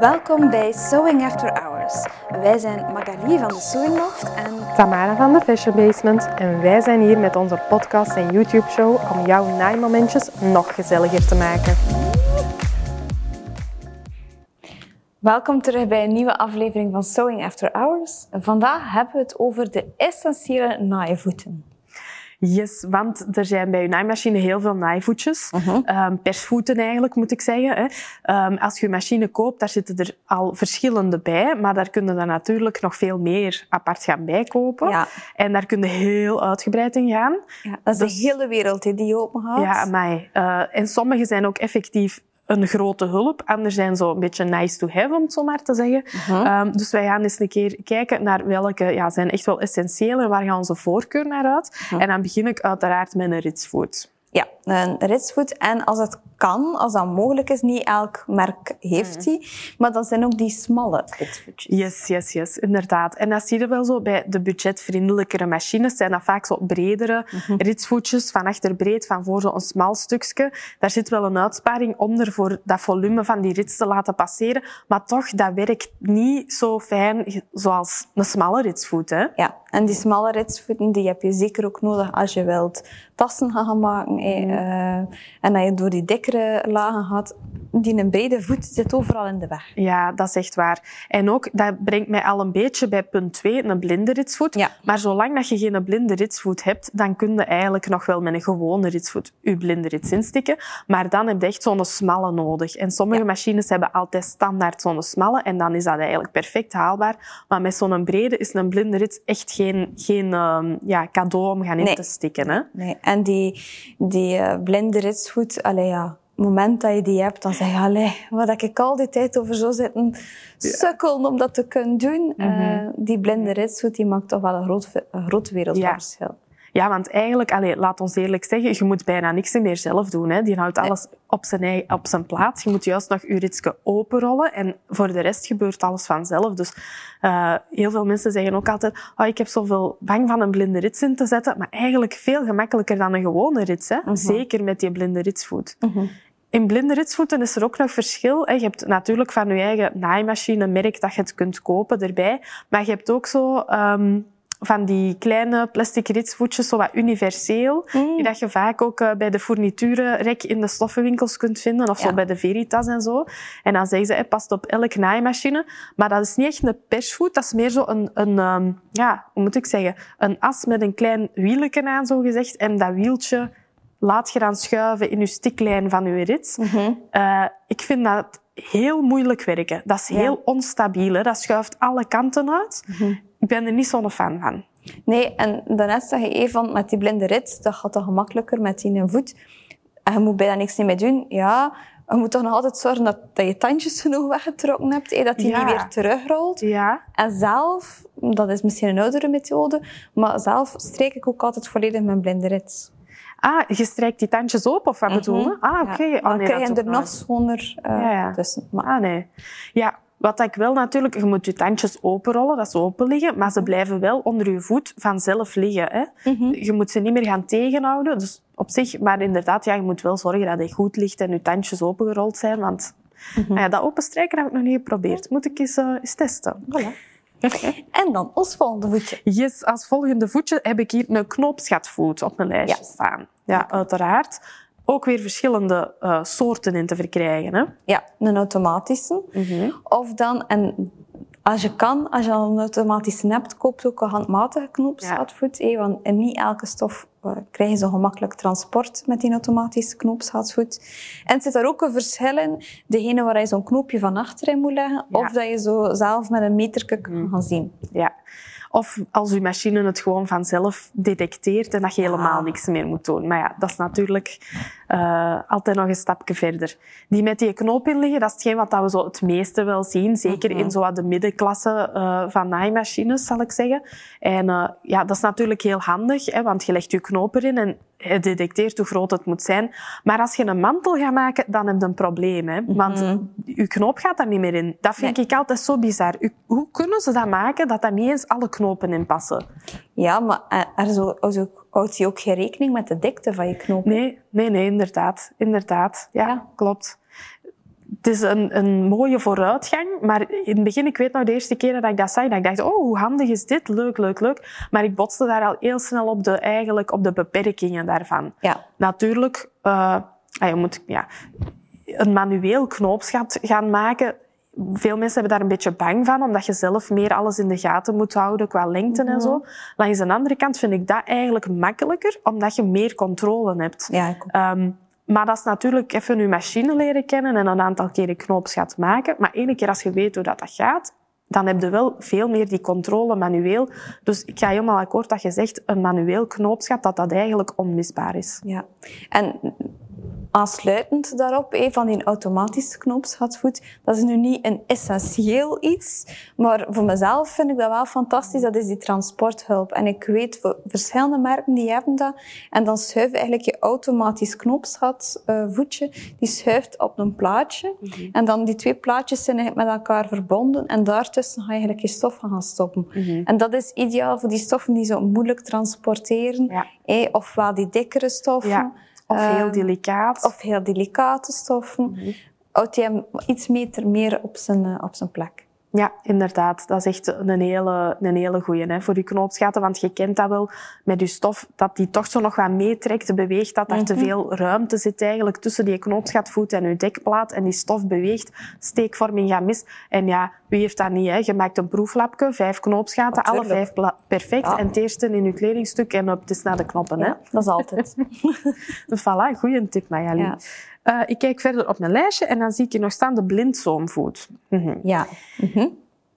Welkom bij Sewing After Hours. Wij zijn Magali van de Sewing Loft en Tamara van de Fashion Basement en wij zijn hier met onze podcast en YouTube show om jouw naaimomentjes nog gezelliger te maken. welkom terug bij een nieuwe aflevering van Sewing After Hours. Vandaag hebben we het over de essentiële naaivoeten. Yes, want er zijn bij je naaimachine heel veel naaivoetjes. Ehm, persvoeten eigenlijk, moet ik zeggen. Hè. Ehm, als je een machine koopt, daar zitten er al verschillende bij. Maar daar kunnen dan natuurlijk nog veel meer apart gaan bijkopen. Ja. En daar kun je heel uitgebreid in gaan. Ja, dat is Dus- de hele wereld hè, die je openhoudt. Ja, maar en sommige zijn ook effectief een grote hulp. Anderen zijn zo een beetje nice to have, om het zo maar te zeggen. Ehm, dus wij gaan eens een keer kijken naar welke ja, zijn echt wel essentieel en waar gaan onze voorkeur naar uit. En dan begin ik uiteraard met een ritsvoet. Ja, een ritsvoet. En als het kan, als dat mogelijk is, niet elk merk heeft die. Maar dan zijn ook die smalle ritsvoetjes. Yes, yes, yes, inderdaad. En dat zie je wel zo bij de budgetvriendelijkere machines. Zijn dat vaak zo bredere ritsvoetjes, van achter breed, van voor zo'n smal stukje. Daar zit wel een uitsparing onder voor dat volume van die rits te laten passeren. Maar toch, dat werkt niet zo fijn zoals een smalle ritsvoet. Hè? Ja, en die smalle ritsvoeten die heb je zeker ook nodig als je wilt tassen gaan maken. hè, eh, en dat je door die lagen gaat. Die een brede voet zit overal in de weg. Ja, dat is echt waar. En ook, dat brengt mij al een beetje bij punt 2, een blinde ritsvoet. Ja. Maar zolang dat je geen blinde ritsvoet hebt, dan kun je eigenlijk nog wel met een gewone ritsvoet je blinde rits instikken. Maar dan heb je echt zo'n smalle nodig. En sommige Ja. machines hebben altijd standaard zo'n smalle en dan is dat eigenlijk perfect haalbaar. Maar met zo'n brede is een blinde rits echt geen, geen ehm, ja, cadeau om gaan in Nee. te stikken. Hè? Nee. En die, die eh, blinde ritsvoet, allee, ja, moment dat je die hebt, dan zeg je, allee, wat heb ik al die tijd over zo zitten sukkelen om dat te kunnen doen. Eh, die blinde ritsvoet, die maakt toch wel een groot, een groot wereldverschil. Ja, want eigenlijk, allee, laat ons eerlijk zeggen, je moet bijna niks meer zelf doen. Hè. Die houdt alles op zijn, op zijn plaats. Je moet juist nog je ritsje openrollen en voor de rest gebeurt alles vanzelf. Dus uh, heel veel mensen zeggen ook altijd, oh, ik heb zoveel bang van een blinde rits in te zetten, maar eigenlijk veel gemakkelijker dan een gewone rits. Hè. Zeker met die blinde ritsvoet. In blinde ritsvoeten is er ook nog verschil. Je hebt natuurlijk van je eigen naaimachine merk dat je het kunt kopen erbij. Maar je hebt ook zo um, van die kleine plastic ritsvoetjes, zo wat universeel. Die dat je vaak ook uh, bij de fourniturenrek in de stoffenwinkels kunt vinden. Of Ja. zo bij de Veritas en zo. En dan zeggen ze, hey, past op elk naaimachine. Maar dat is niet echt een persvoet. Dat is meer zo een, een um, ja, hoe moet ik zeggen, een as met een klein wieletje aan, zo gezegd. En dat wieltje laat je dan schuiven in je stiklijn van je rits. Uh, ik vind dat heel moeilijk werken. Dat is heel onstabiel. Hè? Dat schuift alle kanten uit. Ik ben er niet zo'n fan van. Nee, en daarnet zeg je even van met die blinde rits, dat gaat toch gemakkelijker met die een voet. En je moet bijna niks meer doen. Ja, je moet toch nog altijd zorgen dat, dat je tandjes genoeg weggetrokken hebt, hè, dat die Ja. niet weer terugrolt. Ja, En zelf, dat is misschien een oudere methode, maar zelf streek ik ook altijd volledig mijn blinde rits. Ah, je strijkt die tandjes open, of wat bedoel je? Ah, oké. Ja, Oh, dan nee, krijg je er nog schoner uh, Ja, ja. tussen. Maar, Ah, nee. Ja, wat ik wel natuurlijk... Je moet je tandjes openrollen, dat ze open liggen. Maar ze blijven wel onder je voet vanzelf liggen. Hè? Je moet ze niet meer gaan tegenhouden. Dus op zich... Maar inderdaad, ja, je moet wel zorgen dat hij goed ligt en je tandjes opengerold zijn. Want nou ja, dat openstrijken heb ik nog niet geprobeerd. Moet ik eens, eh, eens testen. En dan ons volgende voetje. Yes, als volgende voetje heb ik hier een knoopsgatvoet op mijn lijstje Ja. staan. Ja, uiteraard. Ook weer verschillende uh, soorten in te verkrijgen. Hè? Ja, een automatische. Of dan, en als je kan, als je al een automatische hebt, koop ook een handmatige knoopsgaatvoet. Ja. Want in niet elke stof krijg je zo gemakkelijk transport met die automatische knoopsgaatvoet. En het zit daar ook een verschil in. Degene waar je zo'n knoopje van achterin moet leggen, Ja. of dat je zo zelf met een meterke kan gaan zien. Ja. Of als je machine het gewoon vanzelf detecteert en dat je helemaal niks meer moet doen. Maar ja, dat is natuurlijk uh, altijd nog een stapje verder. Die met die knoop in liggen, dat is hetgeen wat dat we zo het meeste wel zien. Zeker in zo wat de middenklasse uh, van naaimachines, zal ik zeggen. En uh, ja, dat is natuurlijk heel handig, hè, want je legt je knoop erin en het detecteert hoe groot het moet zijn. Maar als je een mantel gaat maken, dan heb je een probleem. Hè? Want mm-hmm. je knoop gaat daar niet meer in. Dat vind nee. ik altijd zo bizar. Hoe kunnen ze dat maken dat daar niet eens alle knopen in passen? Ja, maar er zo, zo houdt je ook geen rekening met de dikte van je knoop? Nee, nee, nee, inderdaad. Inderdaad. Ja, ja. klopt. Het is een, een mooie vooruitgang. Maar in het begin, ik weet nog de eerste keer dat ik dat zag, dat ik dacht, oh, hoe handig is dit? Leuk, leuk, leuk. Maar ik botste daar al heel snel op de, eigenlijk op de beperkingen daarvan. Ja. Natuurlijk, uh, je moet ja, een manueel knoopsgat gaan maken. Veel mensen hebben daar een beetje bang van, omdat je zelf meer alles in de gaten moet houden qua lengte en zo. Mhm. Langs de andere kant vind ik dat eigenlijk makkelijker, omdat je meer controle hebt. Ja, um, maar dat is natuurlijk even je machine leren kennen en een aantal keren knoopsgat maken. Maar één keer als je weet hoe dat, dat gaat, dan heb je wel veel meer die controle manueel. Dus ik ga helemaal akkoord dat je zegt, een manueel knoopsgat, dat dat eigenlijk onmisbaar is. Ja. En aansluitend daarop, een van die automatische knoopsgatvoet, dat is nu niet een essentieel iets, maar voor mezelf vind ik dat wel fantastisch. Dat is die transporthulp. En ik weet, voor verschillende merken die hebben dat. En dan schuift eigenlijk je automatisch knoopsgatvoetje, die schuift op een plaatje. Mhm. En dan die twee plaatjes zijn eigenlijk met elkaar verbonden. En daartussen ga je eigenlijk je stoffen gaan stoppen. Mhm. En dat is ideaal voor die stoffen die zo moeilijk transporteren. Ja. Eh, ofwel die dikkere stoffen. Of heel ehm, delicaat. Of heel delicate stoffen. Mm -hmm. Houdt hij iets meter meer op zijn, eh, op zijn plek. Ja, inderdaad. Dat is echt een hele, een hele goeie hè, voor je knoopsgaten. Want je kent dat wel met je stof, dat die toch zo nog wat meetrekt, beweegt, dat er te mhm. veel ruimte zit eigenlijk tussen die knoopsgatvoet en je dekplaat. En die stof beweegt, steekvorming gaat mis. En ja, wie heeft dat niet? Hè? Je maakt een proeflapje, vijf knoopsgaten, alle vijf perfect. En het eerste in je kledingstuk en op, het is naar de knoppen. Hè? dat is altijd. voilà, goede tip, Mayali. Ja. Uh, ik kijk verder op mijn lijstje en dan zie ik hier nog staan de blindzoomvoet. Mhm. Ja. Mhm.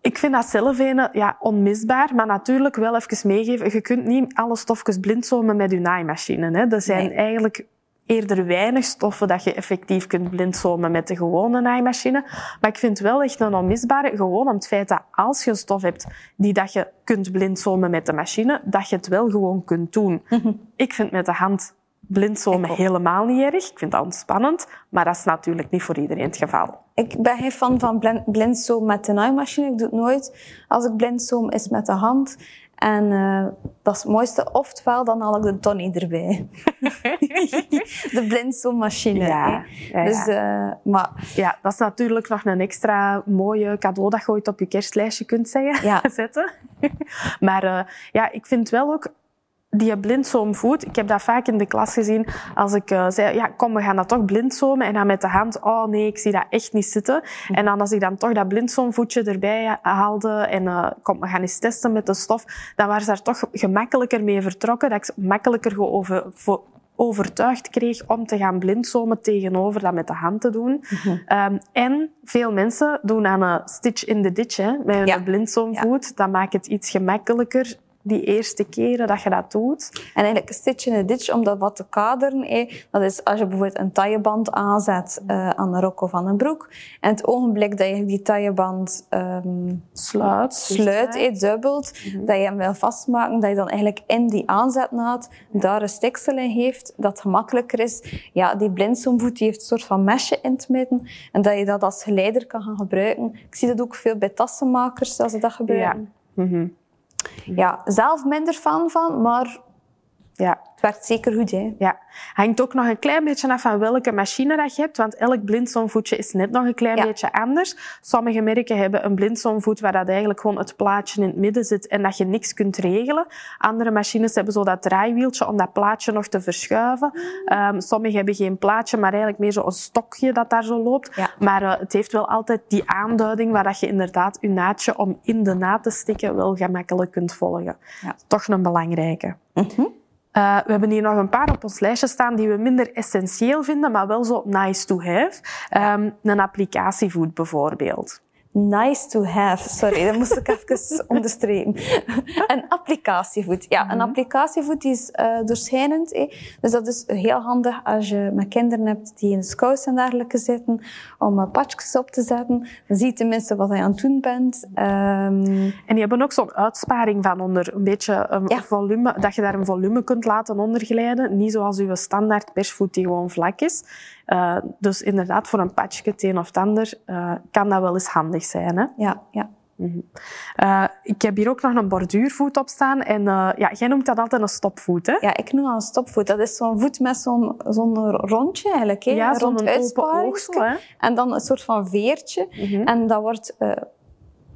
Ik vind dat zelf een, ja, onmisbaar, maar natuurlijk wel even meegeven. Je kunt niet alle stofjes blindzomen met je naaimachine. Hè. Er zijn eigenlijk eerder weinig stoffen dat je effectief kunt blindzomen met de gewone naaimachine. Maar ik vind wel echt een onmisbare, gewoon om het feit dat als je stof hebt die dat je kunt blindzomen met de machine, dat je het wel gewoon kunt doen. Mhm. Ik vind met de hand blindzomen helemaal niet erg. Ik vind dat ontspannend, maar dat is natuurlijk niet voor iedereen het geval. Ik ben geen fan van blindzoom met de naaimachine. Ik doe het nooit. Als ik blindzoom is met de hand. En uh, dat is het mooiste. Oftewel, dan haal ik de Tony erbij. de blindzoommachine. Ja, ja, dus, uh, maar... ja, dat is natuurlijk nog een extra mooie cadeau dat je ooit op je kerstlijstje kunt zeggen, zetten. maar uh, ja, ik vind wel ook die blindzoomvoet, ik heb dat vaak in de klas gezien als ik uh, zei, ja kom, we gaan dat toch blindzomen. En dan met de hand, oh nee, ik zie dat echt niet zitten. En dan als ik dan toch dat blindzoomvoetje erbij haalde en uh, kom, we gaan eens testen met de stof, dan waren ze daar toch gemakkelijker mee vertrokken. Dat ik makkelijker geover, overtuigd kreeg om te gaan blindzomen tegenover dat met de hand te doen. um, en veel mensen doen aan een stitch in the ditch hè, met een ja. blindzoomvoet. Ja. Dat maakt het iets gemakkelijker die eerste keren dat je dat doet. En eigenlijk een stitch in a ditch, om dat wat te kaderen. Eh, dat is als je bijvoorbeeld een tailleband aanzet uh, aan een rok of aan een broek. En het ogenblik dat je die tailleband um, sluit, sluit eh, dubbelt, mhm. dat je hem wil vastmaken, dat je dan eigenlijk in die aanzetnaad daar een stiksel in heeft, dat gemakkelijker is. Ja, die blindzoomvoet die heeft een soort van mesje in het midden. En dat je dat als geleider kan gaan gebruiken. Ik zie dat ook veel bij tassenmakers, als ze dat gebruiken. Ja. Mm ja, zelf minder fan van, maar ja. Het werkt zeker goed, hè? Ja. Hangt ook nog een klein beetje af van welke machine dat je hebt, want elk blindzoomvoetje is net nog een klein beetje anders. Sommige merken hebben een blindzoomvoet waar dat eigenlijk gewoon het plaatje in het midden zit en dat je niks kunt regelen. Andere machines hebben zo dat draaiwieltje om dat plaatje nog te verschuiven. Um, sommige hebben geen plaatje, maar eigenlijk meer zo een stokje dat daar zo loopt. Ja. Maar uh, het heeft wel altijd die aanduiding waar dat je inderdaad je naadje om in de naad te stikken wel gemakkelijk kunt volgen. Ja. Toch een belangrijke. Mm uh, we hebben hier nog een paar op ons lijstje staan die we minder essentieel vinden, maar wel zo nice to have. Um, een applicatievoet bijvoorbeeld. Nice to have. Sorry, dat moest ik even onderstrepen. een applicatievoet. Ja, een mhm. applicatievoet is uh, doorschijnend. Eh. Dus dat is heel handig als je met kinderen hebt die in scouts en dergelijke zitten, om uh, op te zetten. Dan zie je tenminste wat je aan het doen bent. Um... En die hebben ook zo'n uitsparing van onder een beetje een ja. volume, dat je daar een volume kunt laten onderglijden. Niet zoals uw standaard persvoet die gewoon vlak is. Uh, dus inderdaad, voor een patchje, het een of het ander, uh, kan dat wel eens handig zijn. Hè? Ja, ja. Mm -hmm. uh, ik heb hier ook nog een borduurvoet op staan. En ja, jij noemt dat altijd een stopvoet, hè? Ja, ik noem dat een stopvoet. Dat is zo'n voet met zo'n zo'n rondje eigenlijk. Hè? Ja, zo'n open En dan een soort van veertje. Mm En dat wordt...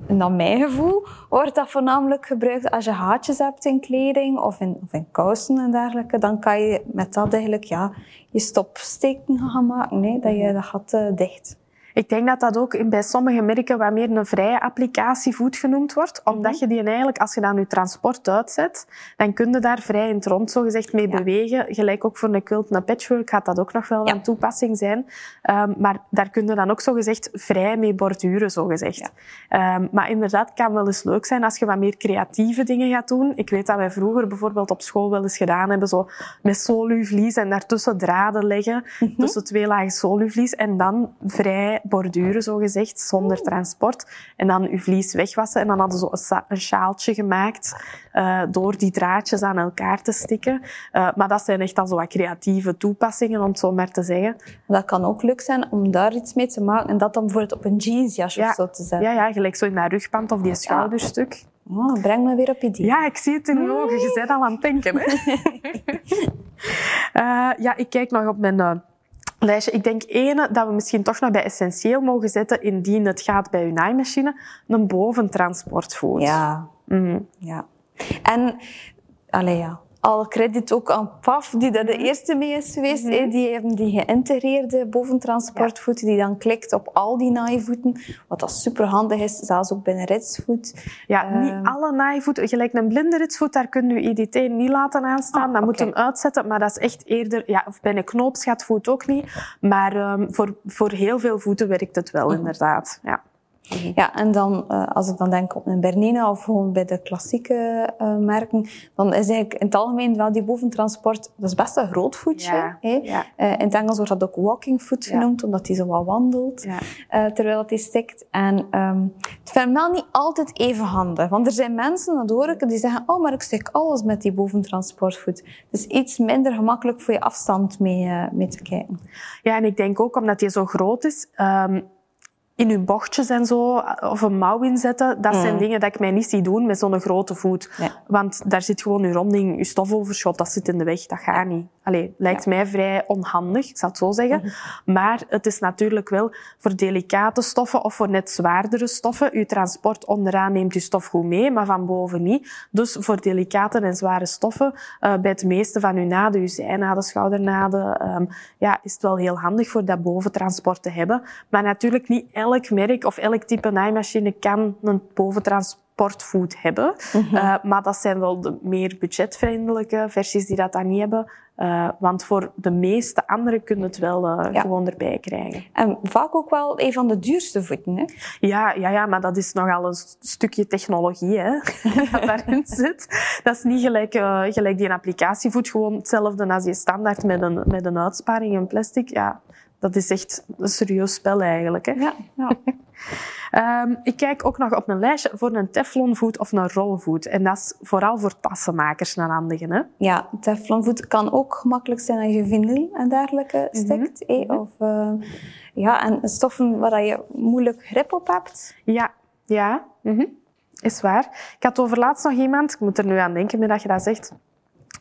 Naar mijn gevoel wordt dat voornamelijk gebruikt als je haatjes hebt in kleding of in, of in kousen en dergelijke. Dan kan je met dat eigenlijk ja, je stopsteken gaan maken, nee, dat je dat gat uh, dicht. Ik denk dat dat ook bij sommige merken wat meer een vrije applicatievoet genoemd wordt. Omdat mhm. je die eigenlijk, als je dan je transport uitzet, dan kun je daar vrij in het rond zo gezegd mee bewegen. Gelijk ook voor een quilt, een patchwork gaat dat ook nog wel ja. een toepassing zijn. Um, maar daar kun je dan ook zo gezegd vrij mee borduren, zo gezegd. Um, maar inderdaad, het kan wel eens leuk zijn als je wat meer creatieve dingen gaat doen. Ik weet dat wij vroeger bijvoorbeeld op school wel eens gedaan hebben, zo met soluvlies en daartussen draden leggen, mm tussen twee lagen soluvlies en dan vrij borduren, zo gezegd, zonder transport. En dan uw vlies wegwassen. En dan hadden ze een sjaaltje gemaakt uh, door die draadjes aan elkaar te stikken. Uh, maar dat zijn echt al zo wat creatieve toepassingen, om het zo maar te zeggen. Dat kan ook leuk zijn om daar iets mee te maken en dat dan bijvoorbeeld op een jeansjas ja. of zo te zetten. Ja, ja, gelijk zo in dat rugband of die schouderstuk. Oh, breng me weer op idee. Ja, ik zie het in je ogen. Je bent al aan het denken. Hè? uh, ja, ik kijk nog op mijn lijstje. Ik denk ene dat we misschien toch nog bij essentieel mogen zetten, indien het gaat bij uw naaimachine, een boventransportvoet. Ja. Mm. ja. En, allee ja, al credit ook aan PAF, die daar de mhm. eerste mee is geweest. Mm Die hebben die geïntegreerde boventransportvoeten, die dan klikt op al die naaivoeten. Wat dat super handig is, zelfs ook bij een ritsvoet. Ja, niet ehm, alle naaivoeten. Gelijk een blinde ritsvoet, daar kun je IDT niet laten aanstaan. Ah, dan moet je hem uitzetten, maar dat is echt eerder... Ja, of bij een knoopsgatvoet ook niet. Maar um, voor, voor heel veel voeten werkt het wel, mhm. inderdaad. Ja. Mhm. Ja, en dan, uh, als ik dan denk op een Bernina of gewoon bij de klassieke uh, merken, dan is eigenlijk in het algemeen wel die boventransport, dat is best een groot voetje. Ja, ja. Uh, in het Engels wordt dat ook walking foot genoemd, ja. omdat hij zo wat wandelt, terwijl hij stikt. En um, het vindt wel niet altijd even handig, want er zijn mensen, dat hoor ik, die zeggen, oh, maar ik stik alles met die boventransportvoet. Dus iets minder gemakkelijk voor je afstand mee, mee te kijken. Ja, en ik denk ook omdat hij zo groot is, um, in uw bochtjes en zo, of een mouw inzetten, dat zijn mm. dingen dat ik mij niet zie doen met zo'n grote voet. Want daar zit gewoon uw ronding, uw stofoverschot, dat zit in de weg. Dat gaat niet. Allee, lijkt mij vrij onhandig, ik zal het zo zeggen. Mhm. Maar het is natuurlijk wel voor delicate stoffen of voor net zwaardere stoffen. Uw transport onderaan neemt uw stof goed mee, maar van boven niet. Dus voor delicate en zware stoffen, uh, bij het meeste van uw naden, uw zijnaden, schoudernaden, um, ja, is het wel heel handig voor dat boventransport te hebben. Maar natuurlijk niet elk merk of elk type naaimachine kan een boventransportvoet hebben. Mm uh, maar dat zijn wel de meer budgetvriendelijke versies die dat dan niet hebben. Uh, want voor de meeste anderen kunnen het wel uh, ja. gewoon erbij krijgen. En vaak ook wel een van de duurste voeten, hè? Ja, ja, ja, maar dat is nogal een stukje technologie, hè, dat daarin zit. Dat is niet gelijk, uh, gelijk die een applicatievoet, gewoon hetzelfde als je standaard met een, met een uitsparing in plastic. Ja, dat is echt een serieus spel eigenlijk. Hè? Ja, ja. um, ik kijk ook nog op mijn lijstje voor een teflonvoet of een rolvoet. En dat is vooral voor tassenmakers een handige. Hè? Ja, teflonvoet kan ook gemakkelijk zijn als je vinyl en dergelijke mhm. stikt. Mm -hmm. Of uh, ja, en stoffen waar je moeilijk grip op hebt. Ja, ja. Mm -hmm. is waar. Ik had overlaatst nog iemand, ik moet er nu aan denken met dat je dat zegt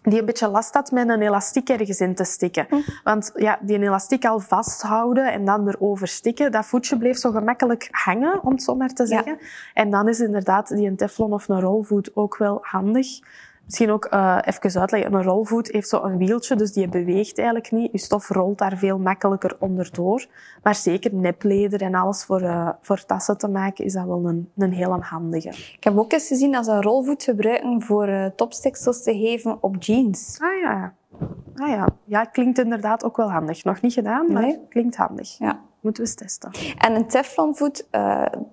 die een beetje last had met een elastiek ergens in te stikken. Hm. Want ja, die elastiek al vasthouden en dan erover stikken, dat voetje bleef zo gemakkelijk hangen, om het zo maar te zeggen. En dan is inderdaad die een teflon of een rolvoet ook wel handig. Misschien ook uh, even uitleggen. Een rolvoet heeft zo een wieltje, dus die beweegt eigenlijk niet. Je stof rolt daar veel makkelijker onderdoor. Maar zeker nepleder en alles voor, uh, voor tassen te maken, is dat wel een, een heel handige. Ik heb ook eens gezien dat ze een rolvoet gebruiken voor uh, topstiksels te geven op jeans. Ah ja. Ah ja. Ja, klinkt inderdaad ook wel handig. Nog niet gedaan, maar klinkt handig. Ja. Moeten we eens testen. En een teflonvoet,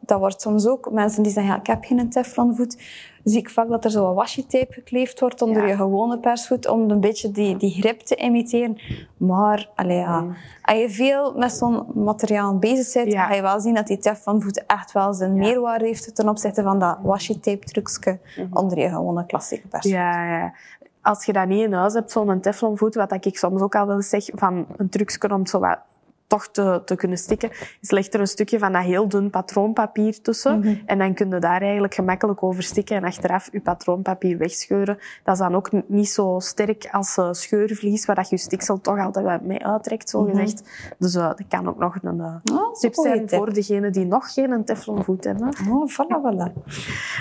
dat wordt soms ook, mensen die zeggen, ja, ik heb geen teflonvoet, zie ik vaak dat er zo wat washi-tape gekleefd wordt onder je gewone persvoet, om een beetje die, die grip te imiteren. Maar, allee, ja, mm. als je veel met zo'n materiaal bezig bent, ja. ga je wel zien dat die teflonvoet echt wel zijn meerwaarde heeft ten opzichte van dat washi-tape trucje mm onder je gewone klassieke persvoet. Ja, ja als je dat niet in huis hebt, zo'n teflonvoet, wat ik soms ook al wel zeg, van een trucje om zo wat toch te, te kunnen stikken, is leg er een stukje van dat heel dun patroonpapier tussen. Mhm. En dan kun je daar eigenlijk gemakkelijk over stikken en achteraf je patroonpapier wegscheuren. Dat is dan ook niet zo sterk als eh, scheurvlies, waar dat je stiksel toch altijd wat mee uittrekt, zo gezegd. Dus eh, dat kan ook nog een eh, Mhm. Oh, tip zijn tip. voor degenen die nog geen teflonvoet hebben. Oh, voilà, voilà.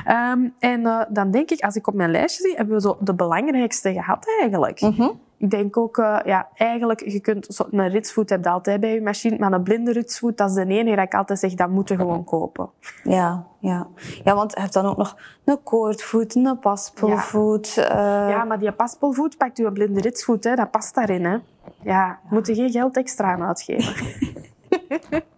Ehm, en dan denk ik, als ik op mijn lijstje zie, hebben we zo de belangrijkste gehad eigenlijk. Mhm. Ik denk ook, eh, ja, eigenlijk, je kunt, een ritsvoet heb je altijd bij je machine, maar een blinde ritsvoet, dat is de enige dat ik altijd zeg, dat moet je gewoon kopen. Ja, ja. ja, want je hebt dan ook nog een koordvoet, een paspelvoet. eh, Ja, maar die paspelvoet pakt u een blinde ritsvoet, hè, dat past daarin. Hè. Ja, moet je geen geld extra aan uitgeven.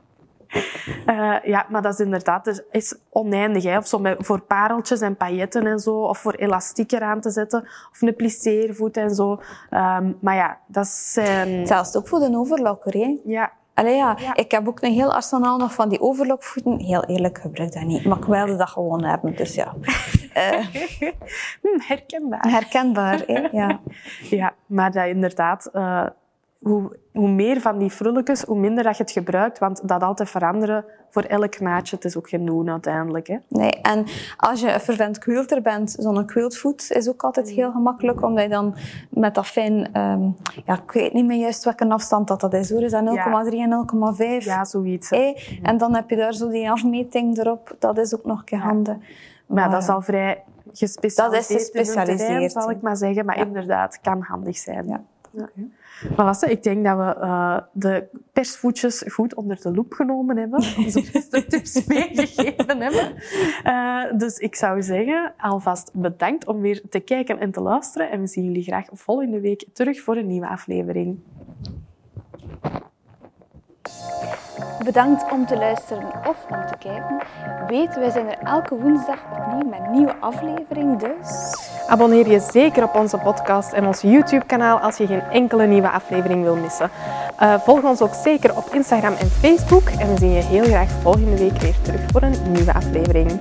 Eh, ja, maar dat is inderdaad er is oneindig. Hè. Of zo met, voor pareltjes en pailletten en zo. Of voor elastiek eraan te zetten. Of een plisseervoet en zo. Ehm, maar ja, dat zijn... Zelfs ook voor de overlokker, hè. Ja, Allee, ja. Ja. ik heb ook een heel arsenaal nog van die overlokvoeten. Heel eerlijk, gebruik dat niet. Maar ik wilde dat gewoon hebben, dus ja. Hm, herkenbaar. herkenbaar, hè. Ja. Ja, maar dat inderdaad... eh, hoe, hoe meer van die frulletjes, hoe minder dat je het gebruikt. Want dat altijd veranderen voor elk naadje, het is ook geen doen uiteindelijk. Hè. Nee, en als je een vervent quilter bent, zo'n quiltvoet is ook altijd heel gemakkelijk, omdat je dan met dat fijn, ehm, ja, ik weet niet meer juist welke afstand dat, dat is hoor, is dat 0,3 en 0,5? Ja, zoiets. En dan heb je daar zo die afmeting erop, dat is ook nog een keer handig. Maar dat is al vrij gespecialiseerd. Dat is gespecialiseerd, terrein, zal ik maar zeggen. Maar Ja. inderdaad, kan handig zijn. Ja. Maar Lasse, ik denk dat we eh, de persvoetjes goed onder de loep genomen hebben. Onze beste tips meegegeven hebben. Eh, dus ik zou zeggen, alvast bedankt om weer te kijken en te luisteren. En we zien jullie graag volgende week terug voor een nieuwe aflevering. Bedankt om te luisteren of om te kijken. Weet, wij zijn er elke woensdag opnieuw met een nieuwe aflevering, dus... Abonneer je zeker op onze podcast en ons YouTube-kanaal als je geen enkele nieuwe aflevering wil missen. Eh, volg ons ook zeker op Instagram en Facebook. En we zien je heel graag volgende week weer terug voor een nieuwe aflevering.